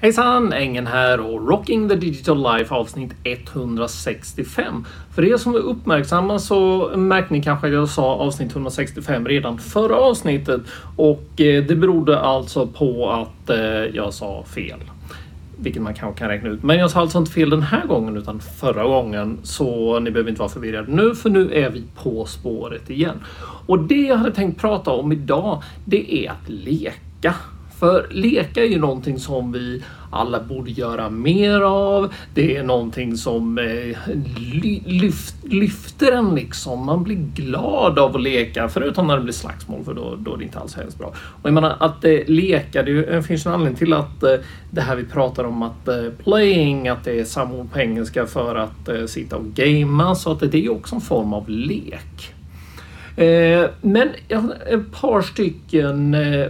Hejsan! Engen här och Rocking the Digital Life avsnitt 165. För er som är uppmärksamma så märkte ni kanske att jag sa avsnitt 165 redan förra avsnittet och eh, det berodde alltså på att eh, jag sa fel. Vilket man kanske kan räkna ut. Men jag sa alltså inte fel den här gången utan förra gången. Så ni behöver inte vara förvirrade nu för nu är vi på spåret igen. Och det jag hade tänkt prata om idag det är att leka. För leka är ju någonting som vi alla borde göra mer av. Det är någonting som eh, lyft, lyfter en liksom. Man blir glad av att leka, förutom när det blir slagsmål för då, då är det inte alls hemskt bra. Och jag menar att eh, leka, det, finns en anledning till att eh, det här vi pratar om att eh, playing, att det är samma ord på engelska för att eh, sitta och gamea, så att det, är också en form av lek. Eh, men ett par stycken eh,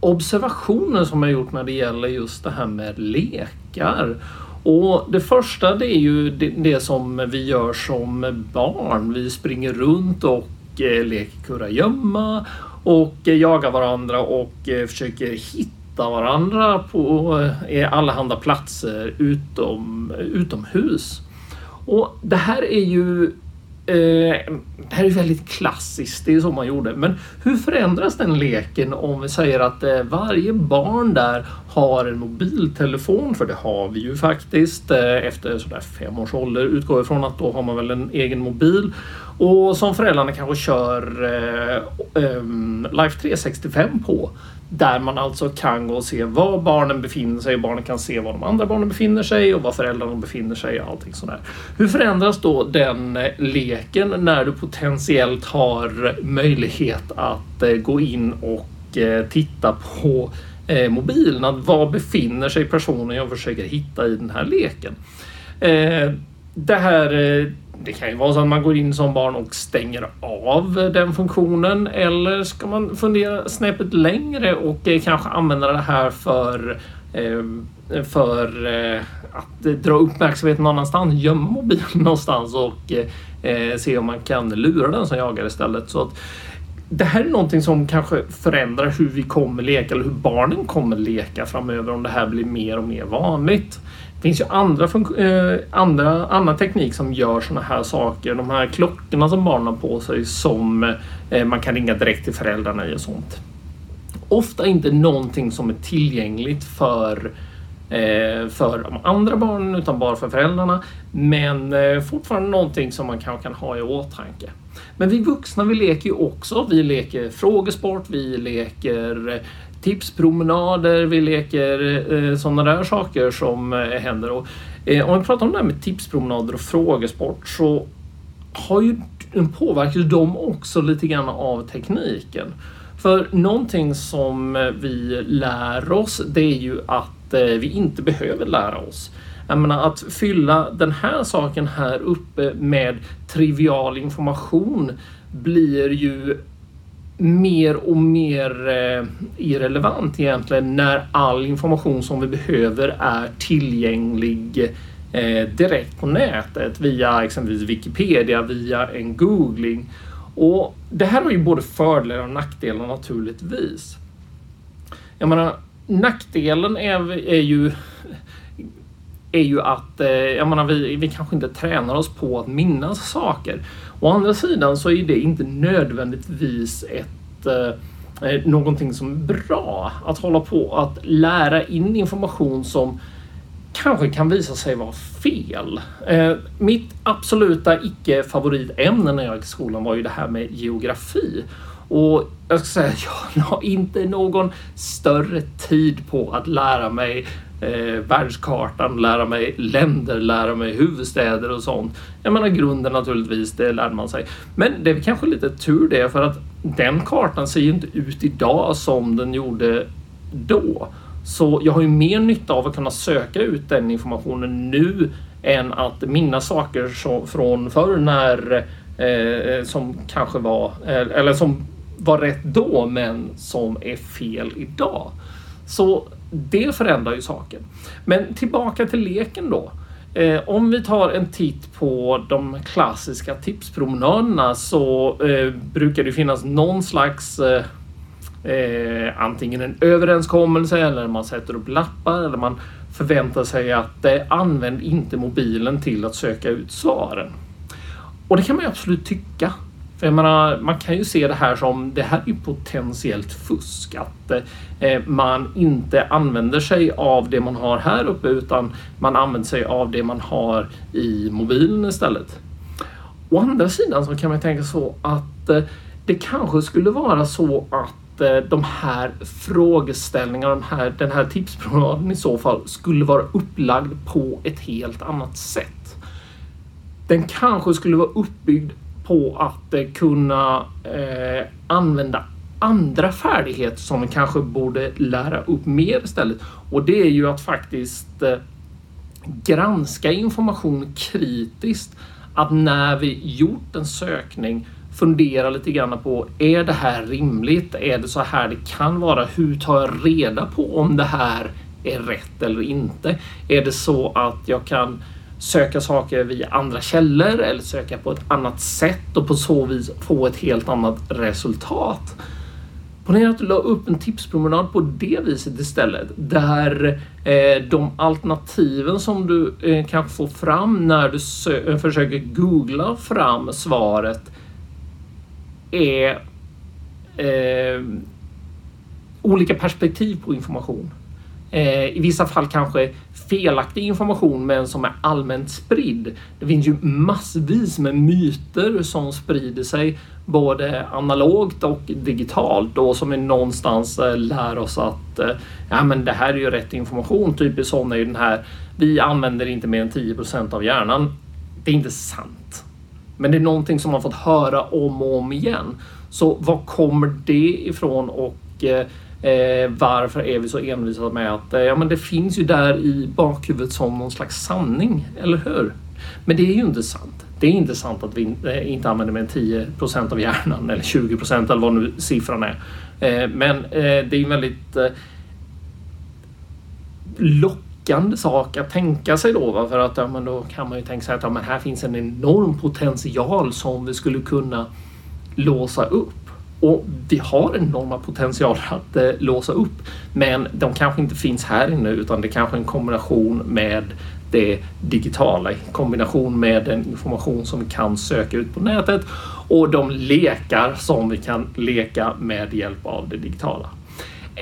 observationer som jag gjort när det gäller just det här med lekar. Och Det första det är ju det, det som vi gör som barn. Vi springer runt och eh, leker kurragömma och eh, jagar varandra och eh, försöker hitta varandra på eh, allehanda platser utom, utomhus. Och Det här är ju Eh, det här är väldigt klassiskt, det är så man gjorde. Men hur förändras den leken om vi säger att eh, varje barn där har en mobiltelefon? För det har vi ju faktiskt. Eh, efter sådär fem års ålder utgår ifrån att då har man väl en egen mobil. Och som föräldrarna kanske kör eh, eh, Life 365 på. Där man alltså kan gå och se var barnen befinner sig. Barnen kan se var de andra barnen befinner sig och var föräldrarna befinner sig och allting sådär. Hur förändras då den eh, leken när du potentiellt har möjlighet att eh, gå in och eh, titta på eh, mobilen? Att var befinner sig personen jag försöker hitta i den här leken? Det här det kan ju vara så att man går in som barn och stänger av den funktionen eller ska man fundera snäppet längre och eh, kanske använda det här för eh, för eh, att dra uppmärksamhet någon annanstans, gömma mobilen någonstans och se om man kan lura den som jagar istället. Så att det här är någonting som kanske förändrar hur vi kommer leka eller hur barnen kommer leka framöver om det här blir mer och mer vanligt. Det finns ju andra, eh, andra annan teknik som gör sådana här saker. De här klockorna som barnen har på sig som eh, man kan ringa direkt till föräldrarna i och sånt. Ofta inte någonting som är tillgängligt för eh, Eh, för de andra barnen utan bara för föräldrarna. Men eh, fortfarande någonting som man kanske kan ha i åtanke. Men vi vuxna vi leker ju också. Vi leker frågesport, vi leker eh, tipspromenader, vi leker eh, sådana där saker som eh, händer. Och, eh, om vi pratar om det här med tipspromenader och frågesport så har ju påverkas de också lite grann av tekniken. För någonting som eh, vi lär oss det är ju att eh, vi inte behöver lära oss. Jag menar att fylla den här saken här uppe med trivial information blir ju mer och mer eh, irrelevant egentligen när all information som vi behöver är tillgänglig eh, direkt på nätet via exempelvis Wikipedia, via en googling. Och det här har ju både fördelar och nackdelar naturligtvis. Jag menar, nackdelen är, är ju är ju att eh, jag menar, vi, vi kanske inte tränar oss på att minnas saker. Å andra sidan så är det inte nödvändigtvis ett eh, eh, någonting som är bra. Att hålla på att lära in information som kanske kan visa sig vara fel. Eh, mitt absoluta icke favoritämne när jag gick i skolan var ju det här med geografi. Och jag ska säga att jag har inte någon större tid på att lära mig eh, världskartan, lära mig länder, lära mig huvudstäder och sånt. Jag menar grunden naturligtvis, det lärde man sig. Men det är kanske lite tur det för att den kartan ser ju inte ut idag som den gjorde då. Så jag har ju mer nytta av att kunna söka ut den informationen nu än att minnas saker från förr när eh, eh som kanske var, eh, eller som var rätt då men som är fel idag. Så det förändrar ju saken. Men tillbaka till leken då. Eh, om vi tar en titt på de klassiska tipspromenaderna så eh, brukar det finnas någon slags eh, eh, antingen en överenskommelse eller man sätter upp lappar eller man förväntar sig att eh, använd inte mobilen till att söka ut svaren. Och det kan man ju absolut tycka. För jag menar, man kan ju se det här som det här är potentiellt fusk. Att eh, eh, man inte använder sig av det man har här uppe utan man använder sig av det man har i mobilen istället. Å andra sidan så kan man tänka så att eh, det kanske skulle vara så att eh, de här frågeställningarna, de här, den här tipspromenaden i så fall skulle vara upplagd på ett helt annat sätt. Den kanske skulle vara uppbyggd på att eh, kunna eh, använda andra färdigheter som vi kanske borde lära upp mer istället. Och det är ju att faktiskt eh, granska information kritiskt. Att när vi gjort en sökning fundera lite grann på är det här rimligt? Är det så här det kan vara? Hur tar jag reda på om det här är rätt eller inte? Är det så att jag kan söka saker via andra källor eller söka på ett annat sätt och på så vis få ett helt annat resultat. Ponera att du la upp en tipspromenad på det viset istället. Där eh, de alternativen som du eh, kan få fram när du försöker googla fram svaret är eh, olika perspektiv på information. Eh, I vissa fall kanske felaktig information men som är allmänt spridd. Det finns ju massvis med myter som sprider sig både analogt och digitalt och som vi någonstans eh, lär oss att eh, ja, men det här är ju rätt information. Typiskt sån är ju den här vi använder inte mer än 10% av hjärnan. Det är inte sant. Men det är någonting som man fått höra om och om igen. Så var kommer det ifrån och eh, eh, varför är vi så envisa med att eh, ja, men det finns ju där i bakhuvudet som någon slags sanning, eller hur? Men det är ju inte sant. Det är inte sant att vi eh, inte använder mer än 10% av hjärnan eller 20% eller vad nu siffran är. Eh, men det är en väldigt eh, lockande sak att tänka sig då. För att ja, men då kan man ju tänka sig att ja, men här finns en enorm potential som vi skulle kunna låsa upp. Och vi har enorma potentialer att eh, låsa upp. Men de kanske inte finns här inne utan det kanske är en kombination med det digitala i kombination med den information som vi kan söka ut på nätet och de lekar som vi kan leka med hjälp av det digitala.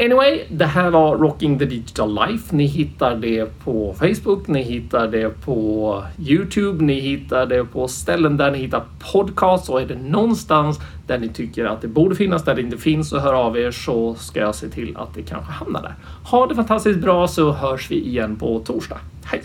Anyway, det här var Rocking the Digital Life. Ni hittar det på Facebook, ni hittar det på Youtube, ni hittar det på ställen där ni hittar podcasts och är det någonstans där ni tycker att det borde finnas, där det inte finns och hör av er så ska jag se till att det kanske hamnar där. Ha det fantastiskt bra så hörs vi igen på torsdag. Hej!